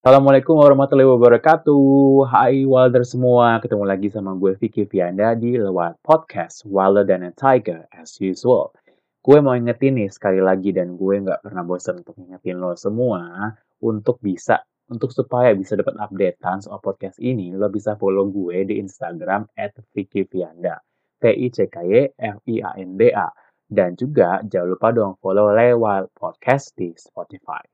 Assalamualaikum warahmatullahi wabarakatuh. Hai Wilder semua, ketemu lagi sama gue Vicky Vianda di lewat podcast Wilder a Tiger as usual. Gue mau ingetin nih sekali lagi dan gue nggak pernah bosan untuk ingetin lo semua untuk bisa untuk supaya bisa dapat updatean soal podcast ini, lo bisa follow gue di Instagram at Vicky Vianda. P-I-C-K-Y F-I-A-N-D-A. Dan juga jangan lupa dong follow lewat podcast di Spotify.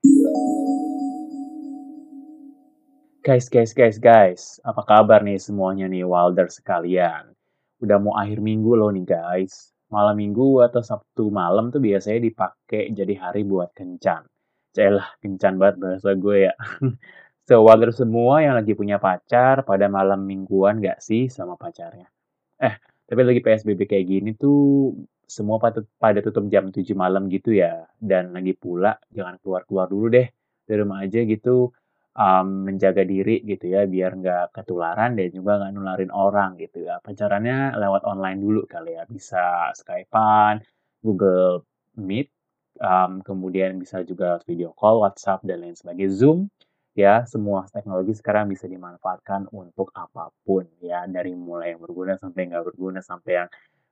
Guys, guys, guys, guys. Apa kabar nih semuanya nih Wilder sekalian? Udah mau akhir minggu loh nih guys. Malam minggu atau Sabtu malam tuh biasanya dipakai jadi hari buat kencan. Celah, kencan banget bahasa gue ya. so, Wilder semua yang lagi punya pacar pada malam mingguan gak sih sama pacarnya? Eh, tapi lagi PSBB kayak gini tuh semua pada, tutup jam 7 malam gitu ya. Dan lagi pula jangan keluar-keluar dulu deh. Di rumah aja gitu um, menjaga diri gitu ya biar nggak ketularan dan juga nggak nularin orang gitu ya. Pacarannya lewat online dulu kali ya. Bisa Skypean, Google Meet, um, kemudian bisa juga video call, WhatsApp dan lain sebagainya, Zoom ya semua teknologi sekarang bisa dimanfaatkan untuk apa pun ya dari mulai yang berguna sampai nggak berguna sampai yang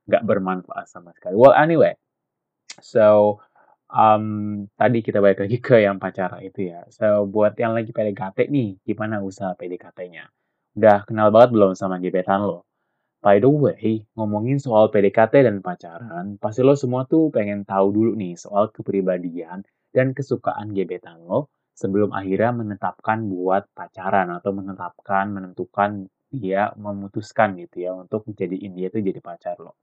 nggak bermanfaat sama sekali. Well anyway, so um, tadi kita balik lagi ke yang pacaran itu ya. So buat yang lagi PDKT nih, gimana usaha PDKT-nya? Udah kenal banget belum sama gebetan lo? By the way, ngomongin soal PDKT dan pacaran, pasti lo semua tuh pengen tahu dulu nih soal kepribadian dan kesukaan gebetan lo sebelum akhirnya menetapkan buat pacaran atau menetapkan menentukan dia memutuskan gitu ya untuk jadiin dia tuh jadi pacar lo.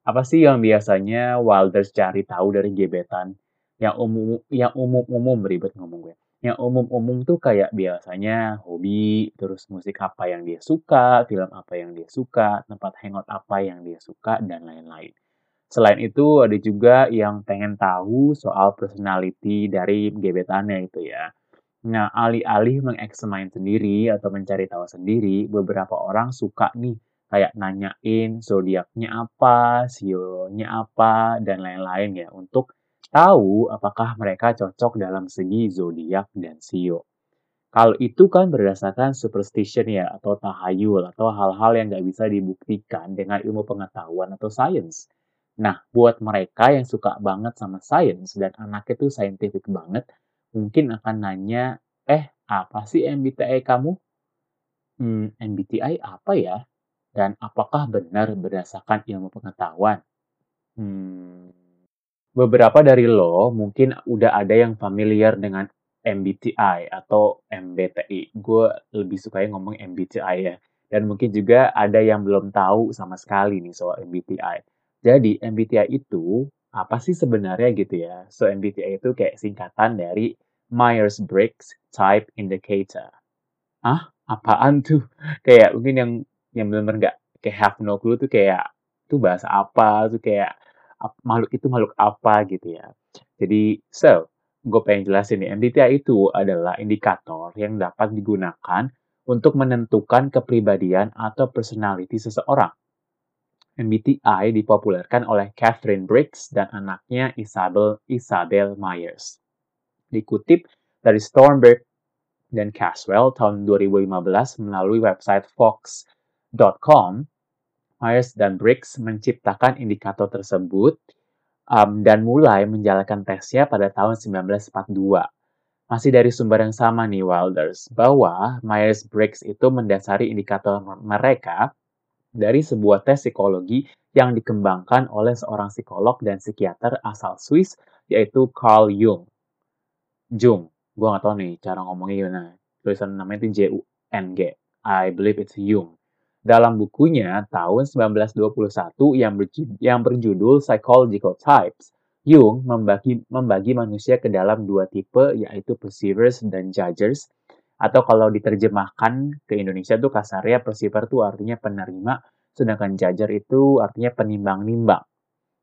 Apa sih yang biasanya Wilders cari tahu dari gebetan? Yang umum yang umum-umum ribet ngomong gue. Yang umum-umum tuh kayak biasanya hobi, terus musik apa yang dia suka, film apa yang dia suka, tempat hangout apa yang dia suka, dan lain-lain. Selain itu, ada juga yang pengen tahu soal personality dari gebetannya itu ya. Nah, alih-alih mengexamine sendiri atau mencari tahu sendiri, beberapa orang suka nih kayak nanyain zodiaknya apa, sionya apa, dan lain-lain ya untuk tahu apakah mereka cocok dalam segi zodiak dan sio. Kalau itu kan berdasarkan superstition ya atau tahayul atau hal-hal yang nggak bisa dibuktikan dengan ilmu pengetahuan atau sains. Nah, buat mereka yang suka banget sama sains dan anaknya tuh scientific banget, mungkin akan nanya, eh, apa sih MBTI kamu? Hmm, MBTI apa ya? Dan apakah benar berdasarkan ilmu pengetahuan? Hmm, beberapa dari lo mungkin udah ada yang familiar dengan MBTI atau MBTI. Gue lebih suka ngomong MBTI ya. Dan mungkin juga ada yang belum tahu sama sekali nih soal MBTI. Jadi MBTI itu apa sih sebenarnya gitu ya? So MBTI itu kayak singkatan dari Myers-Briggs Type Indicator. Ah, apaan tuh? Kayak mungkin yang yang benar-benar nggak kayak have no clue tuh kayak itu bahasa apa tuh kayak makhluk itu makhluk apa gitu ya. Jadi so gue pengen jelasin nih MBTI itu adalah indikator yang dapat digunakan untuk menentukan kepribadian atau personality seseorang. MBTI dipopulerkan oleh Catherine Briggs dan anaknya Isabel, Isabel Myers. Dikutip dari Stormberg dan Caswell tahun 2015 melalui website Fox.com, Myers dan Briggs menciptakan indikator tersebut um, dan mulai menjalankan tesnya pada tahun 1942. Masih dari sumber yang sama nih Wilders, bahwa Myers-Briggs itu mendasari indikator mereka dari sebuah tes psikologi yang dikembangkan oleh seorang psikolog dan psikiater asal Swiss, yaitu Carl Jung. Jung, gue gak tau nih cara ngomongnya gimana. Tulisan namanya itu J-U-N-G. I believe it's Jung. Dalam bukunya tahun 1921 yang, berjudul, yang berjudul Psychological Types, Jung membagi, membagi manusia ke dalam dua tipe, yaitu perceivers dan judgers, atau kalau diterjemahkan ke Indonesia tuh kasarnya perceiver tuh artinya penerima, sedangkan judger itu artinya penimbang-nimbang.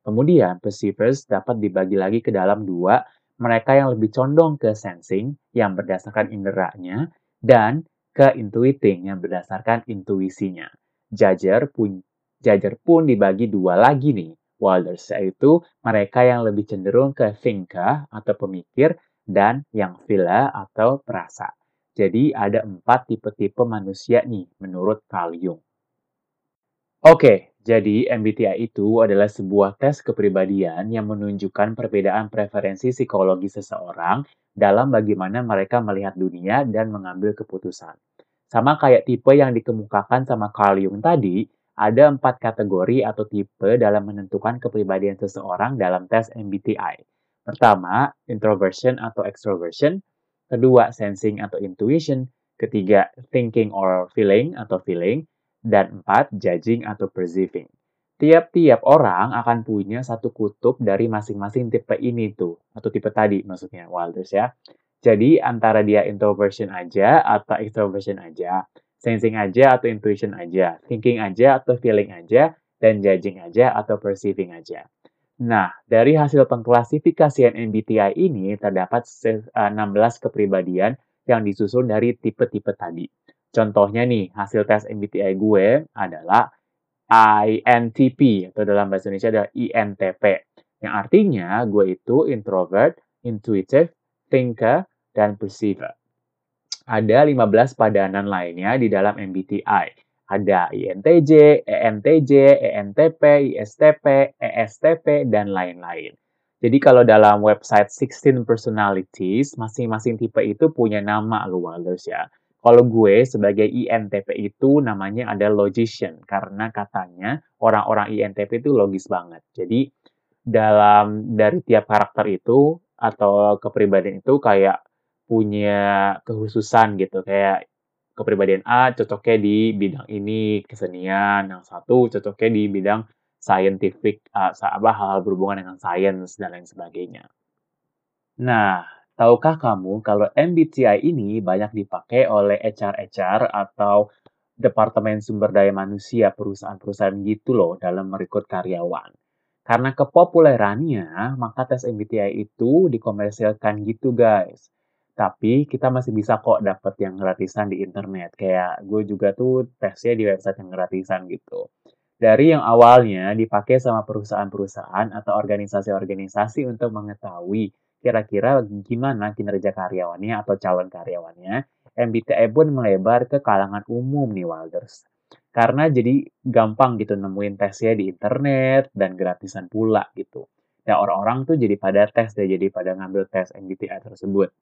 Kemudian perceivers dapat dibagi lagi ke dalam dua, mereka yang lebih condong ke sensing yang berdasarkan inderanya dan ke intuiting yang berdasarkan intuisinya. Judger pun judger pun dibagi dua lagi nih. Wilders yaitu mereka yang lebih cenderung ke thinker atau pemikir dan yang feeler atau perasa. Jadi ada empat tipe-tipe manusia nih menurut Carl Jung. Oke, jadi MBTI itu adalah sebuah tes kepribadian yang menunjukkan perbedaan preferensi psikologi seseorang dalam bagaimana mereka melihat dunia dan mengambil keputusan. Sama kayak tipe yang dikemukakan sama Carl Jung tadi, ada empat kategori atau tipe dalam menentukan kepribadian seseorang dalam tes MBTI. Pertama, introversion atau extroversion. Kedua, sensing atau intuition. Ketiga, thinking or feeling atau feeling dan empat, judging atau perceiving. Tiap-tiap orang akan punya satu kutub dari masing-masing tipe ini tuh, atau tipe tadi maksudnya, Wilders ya. Jadi antara dia introversion aja atau extroversion aja, sensing aja atau intuition aja, thinking aja atau feeling aja, dan judging aja atau perceiving aja. Nah, dari hasil pengklasifikasian MBTI ini terdapat 16 kepribadian yang disusun dari tipe-tipe tadi. Contohnya nih, hasil tes MBTI gue adalah INTP, atau dalam bahasa Indonesia adalah INTP. Yang artinya gue itu introvert, intuitive, thinker, dan perceiver. Ada 15 padanan lainnya di dalam MBTI. Ada INTJ, ENTJ, ENTP, ISTP, ESTP, dan lain-lain. Jadi kalau dalam website 16 Personalities, masing-masing tipe itu punya nama lu Walders ya. Kalau gue sebagai INTP itu namanya ada logician karena katanya orang-orang INTP itu logis banget. Jadi dalam dari tiap karakter itu atau kepribadian itu kayak punya kekhususan gitu kayak kepribadian A cocoknya di bidang ini kesenian, yang satu cocoknya di bidang scientific, uh, apa hal-hal berhubungan dengan sains dan lain sebagainya. Nah, Tahukah kamu kalau MBTI ini banyak dipakai oleh HR-HR atau Departemen Sumber Daya Manusia perusahaan-perusahaan gitu loh dalam merekrut karyawan. Karena kepopulerannya, maka tes MBTI itu dikomersilkan gitu guys. Tapi kita masih bisa kok dapet yang gratisan di internet. Kayak gue juga tuh tesnya di website yang gratisan gitu. Dari yang awalnya dipakai sama perusahaan-perusahaan atau organisasi-organisasi untuk mengetahui kira-kira gimana kinerja karyawannya atau calon karyawannya, MBTI pun melebar ke kalangan umum nih Wilders. Karena jadi gampang gitu nemuin tesnya di internet dan gratisan pula gitu. Ya orang-orang tuh jadi pada tes deh, jadi pada ngambil tes MBTI tersebut.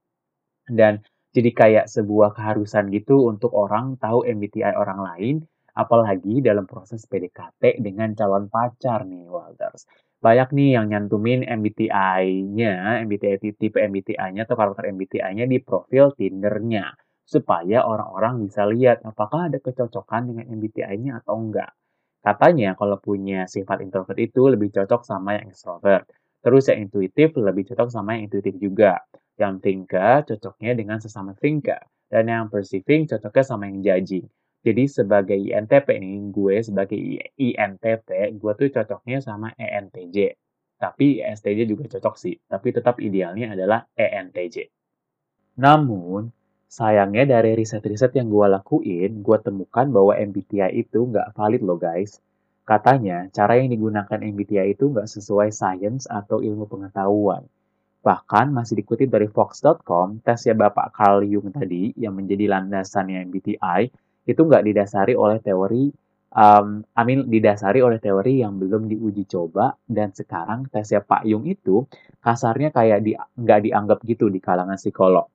Dan jadi kayak sebuah keharusan gitu untuk orang tahu MBTI orang lain, apalagi dalam proses PDKT dengan calon pacar nih Wilders banyak nih yang nyantumin MBTI-nya, MBTI tipe MBTI-nya atau karakter MBTI-nya di profil Tinder-nya supaya orang-orang bisa lihat apakah ada kecocokan dengan MBTI-nya atau enggak. Katanya kalau punya sifat introvert itu lebih cocok sama yang extrovert. Terus yang intuitif lebih cocok sama yang intuitif juga. Yang thinker cocoknya dengan sesama thinker. Dan yang perceiving cocoknya sama yang judging. Jadi sebagai INTP nih, gue sebagai INTP, gue tuh cocoknya sama ENTJ. Tapi ESTJ juga cocok sih, tapi tetap idealnya adalah ENTJ. Namun, sayangnya dari riset-riset yang gue lakuin, gue temukan bahwa MBTI itu nggak valid loh guys. Katanya, cara yang digunakan MBTI itu nggak sesuai sains atau ilmu pengetahuan. Bahkan masih dikutip dari Fox.com, tesnya Bapak Carl Jung tadi yang menjadi landasannya MBTI itu nggak didasari oleh teori um, I mean, didasari oleh teori yang belum diuji coba dan sekarang tesnya Pak Yung itu kasarnya kayak di, dianggap gitu di kalangan psikolog.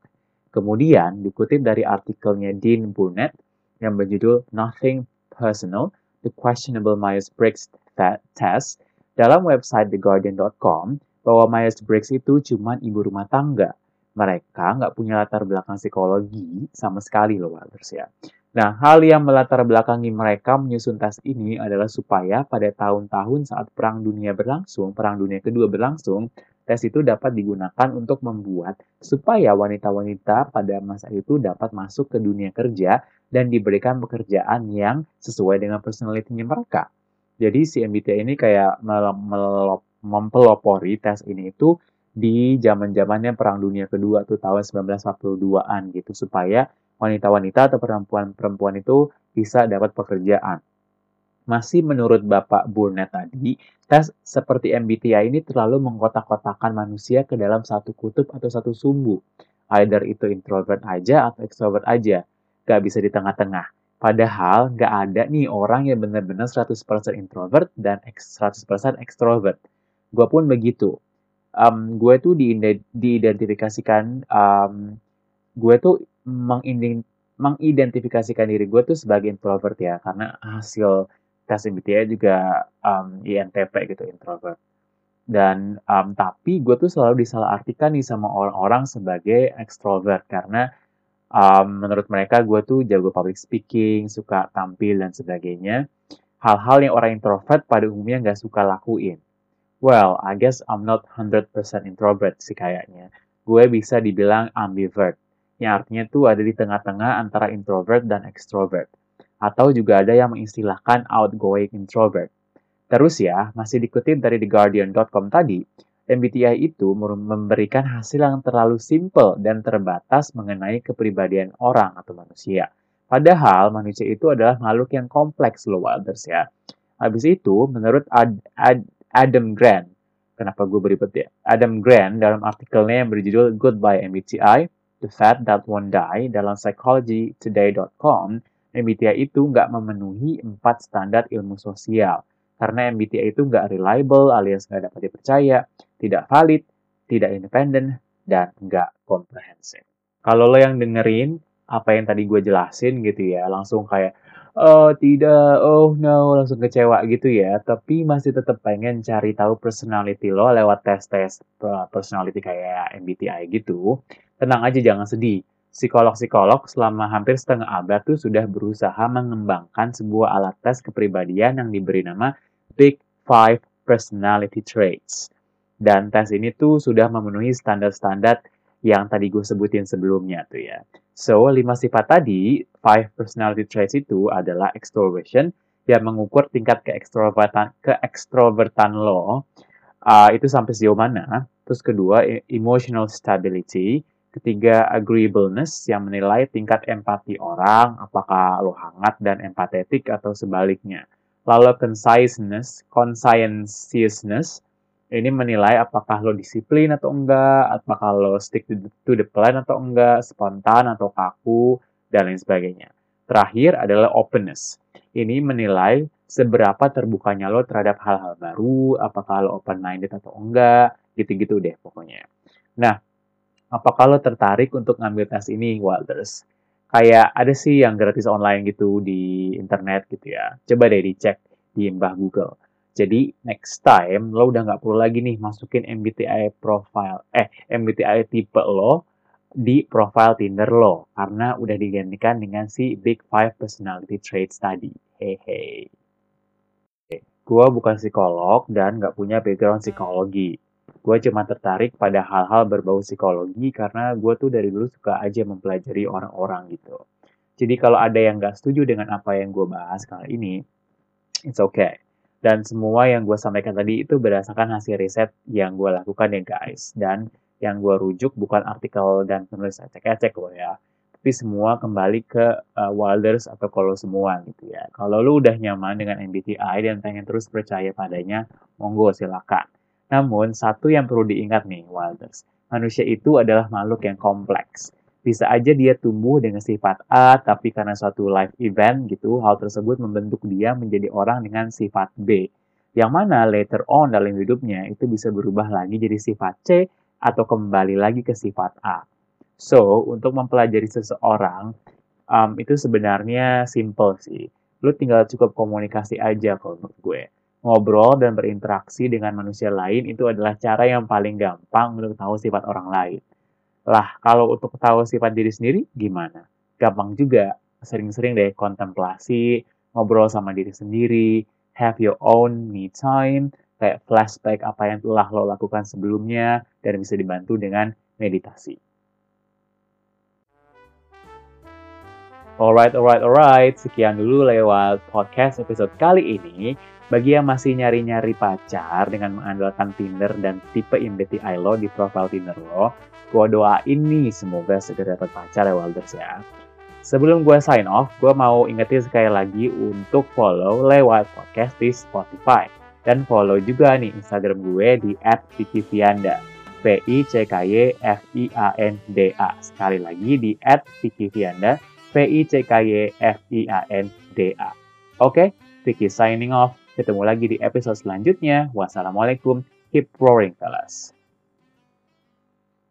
Kemudian dikutip dari artikelnya Dean Burnett yang berjudul Nothing Personal, The Questionable Myers-Briggs Test dalam website theguardian.com bahwa Myers-Briggs itu cuma ibu rumah tangga. Mereka nggak punya latar belakang psikologi sama sekali loh, Walters ya. Nah, hal yang melatar belakangi mereka menyusun tes ini adalah supaya pada tahun-tahun saat Perang Dunia berlangsung, Perang Dunia Kedua berlangsung, tes itu dapat digunakan untuk membuat supaya wanita-wanita pada masa itu dapat masuk ke dunia kerja dan diberikan pekerjaan yang sesuai dengan personality-nya mereka. Jadi si MBTI ini kayak mempelopori tes ini itu di zaman-zamannya Perang Dunia Kedua tuh tahun 1942-an gitu supaya wanita-wanita atau perempuan-perempuan itu bisa dapat pekerjaan. Masih menurut Bapak Burnett tadi, tes seperti MBTI ini terlalu mengkotak-kotakan manusia ke dalam satu kutub atau satu sumbu. Either itu introvert aja atau extrovert aja. Gak bisa di tengah-tengah. Padahal gak ada nih orang yang benar-benar 100% introvert dan 100% extrovert. Gue pun begitu. Um, gue tuh diidentifikasikan, um, gue tuh mengidentifikasikan diri gue tuh sebagai introvert ya, karena hasil tes MBTI juga um, INTP gitu, introvert. Dan um, tapi gue tuh selalu disalahartikan nih sama orang-orang sebagai extrovert karena um, menurut mereka gue tuh jago public speaking, suka tampil dan sebagainya. Hal-hal yang orang introvert pada umumnya nggak suka lakuin. Well, I guess I'm not 100% introvert sih kayaknya. Gue bisa dibilang ambivert, yang artinya tuh ada di tengah-tengah antara introvert dan extrovert. Atau juga ada yang mengistilahkan outgoing introvert. Terus ya, masih dikutip dari TheGuardian.com tadi, MBTI itu memberikan hasil yang terlalu simple dan terbatas mengenai kepribadian orang atau manusia. Padahal manusia itu adalah makhluk yang kompleks loh Wilders ya. Habis itu, menurut Ad, Ad, Adam Grant, kenapa gue beribet ya? Adam Grant dalam artikelnya yang berjudul Goodbye MBTI, The Fat That Won't Die dalam psychologytoday.com, MBTI itu nggak memenuhi empat standar ilmu sosial. Karena MBTI itu nggak reliable alias nggak dapat dipercaya, tidak valid, tidak independen, dan nggak komprehensif. Kalau lo yang dengerin apa yang tadi gue jelasin gitu ya, langsung kayak, oh tidak, oh no, langsung kecewa gitu ya, tapi masih tetap pengen cari tahu personality lo lewat tes-tes personality kayak MBTI gitu, tenang aja jangan sedih. Psikolog-psikolog selama hampir setengah abad tuh sudah berusaha mengembangkan sebuah alat tes kepribadian yang diberi nama Big Five Personality Traits. Dan tes ini tuh sudah memenuhi standar-standar yang tadi gue sebutin sebelumnya tuh ya. So, lima sifat tadi, five personality traits itu adalah extroversion yang mengukur tingkat keekstrovertan keekstrovertan lo uh, itu sampai sejauh mana. Terus kedua, e, emotional stability. Ketiga, agreeableness yang menilai tingkat empati orang, apakah lo hangat dan empatetik atau sebaliknya. Lalu conciseness, conscientiousness, ini menilai apakah lo disiplin atau enggak, apakah lo stick to the plan atau enggak, spontan atau kaku, dan lain sebagainya. Terakhir adalah openness. Ini menilai seberapa terbukanya lo terhadap hal-hal baru, apakah lo open-minded atau enggak, gitu-gitu deh pokoknya. Nah, apakah lo tertarik untuk ngambil tes ini, Walters? kayak ada sih yang gratis online gitu di internet gitu ya. Coba deh dicek di Mbah Google. Jadi next time lo udah nggak perlu lagi nih masukin MBTI profile, eh MBTI tipe lo di profile Tinder lo karena udah digantikan dengan si Big Five Personality Traits tadi. Hehe. Gua bukan psikolog dan nggak punya background psikologi gue cuma tertarik pada hal-hal berbau psikologi karena gue tuh dari dulu suka aja mempelajari orang-orang gitu. Jadi kalau ada yang gak setuju dengan apa yang gue bahas kali ini, it's okay. Dan semua yang gue sampaikan tadi itu berdasarkan hasil riset yang gue lakukan ya guys. Dan yang gue rujuk bukan artikel dan penulis ecek-ecek loh ya. Tapi semua kembali ke uh, Wilders atau kalau semua gitu ya. Kalau lu udah nyaman dengan MBTI dan pengen terus percaya padanya, monggo silakan. Namun, satu yang perlu diingat nih, Wilders. Manusia itu adalah makhluk yang kompleks. Bisa aja dia tumbuh dengan sifat A, tapi karena suatu life event gitu, hal tersebut membentuk dia menjadi orang dengan sifat B. Yang mana later on dalam hidupnya itu bisa berubah lagi jadi sifat C atau kembali lagi ke sifat A. So, untuk mempelajari seseorang, um, itu sebenarnya simple sih. Lu tinggal cukup komunikasi aja kalau menurut gue ngobrol dan berinteraksi dengan manusia lain itu adalah cara yang paling gampang untuk tahu sifat orang lain. Lah, kalau untuk tahu sifat diri sendiri, gimana? Gampang juga. Sering-sering deh kontemplasi, ngobrol sama diri sendiri, have your own me time, kayak flashback apa yang telah lo lakukan sebelumnya, dan bisa dibantu dengan meditasi. Alright, alright, alright. Sekian dulu lewat podcast episode kali ini. Bagi yang masih nyari-nyari pacar dengan mengandalkan Tinder dan tipe MBTI lo di profile Tinder lo, gue doain nih semoga segera dapat pacar ya Walders ya. Sebelum gue sign off, gue mau ingetin sekali lagi untuk follow lewat podcast di Spotify. Dan follow juga nih Instagram gue di @vikivianda. V-I-C-K-Y-F-I-A-N-D-A. Sekali lagi di at Vicky Vianda, V-I-C-K-Y-F-I-A-N-D-A. Oke, Vicky signing off. Ketemu lagi di episode selanjutnya. Wassalamualaikum. Keep roaring, fellas.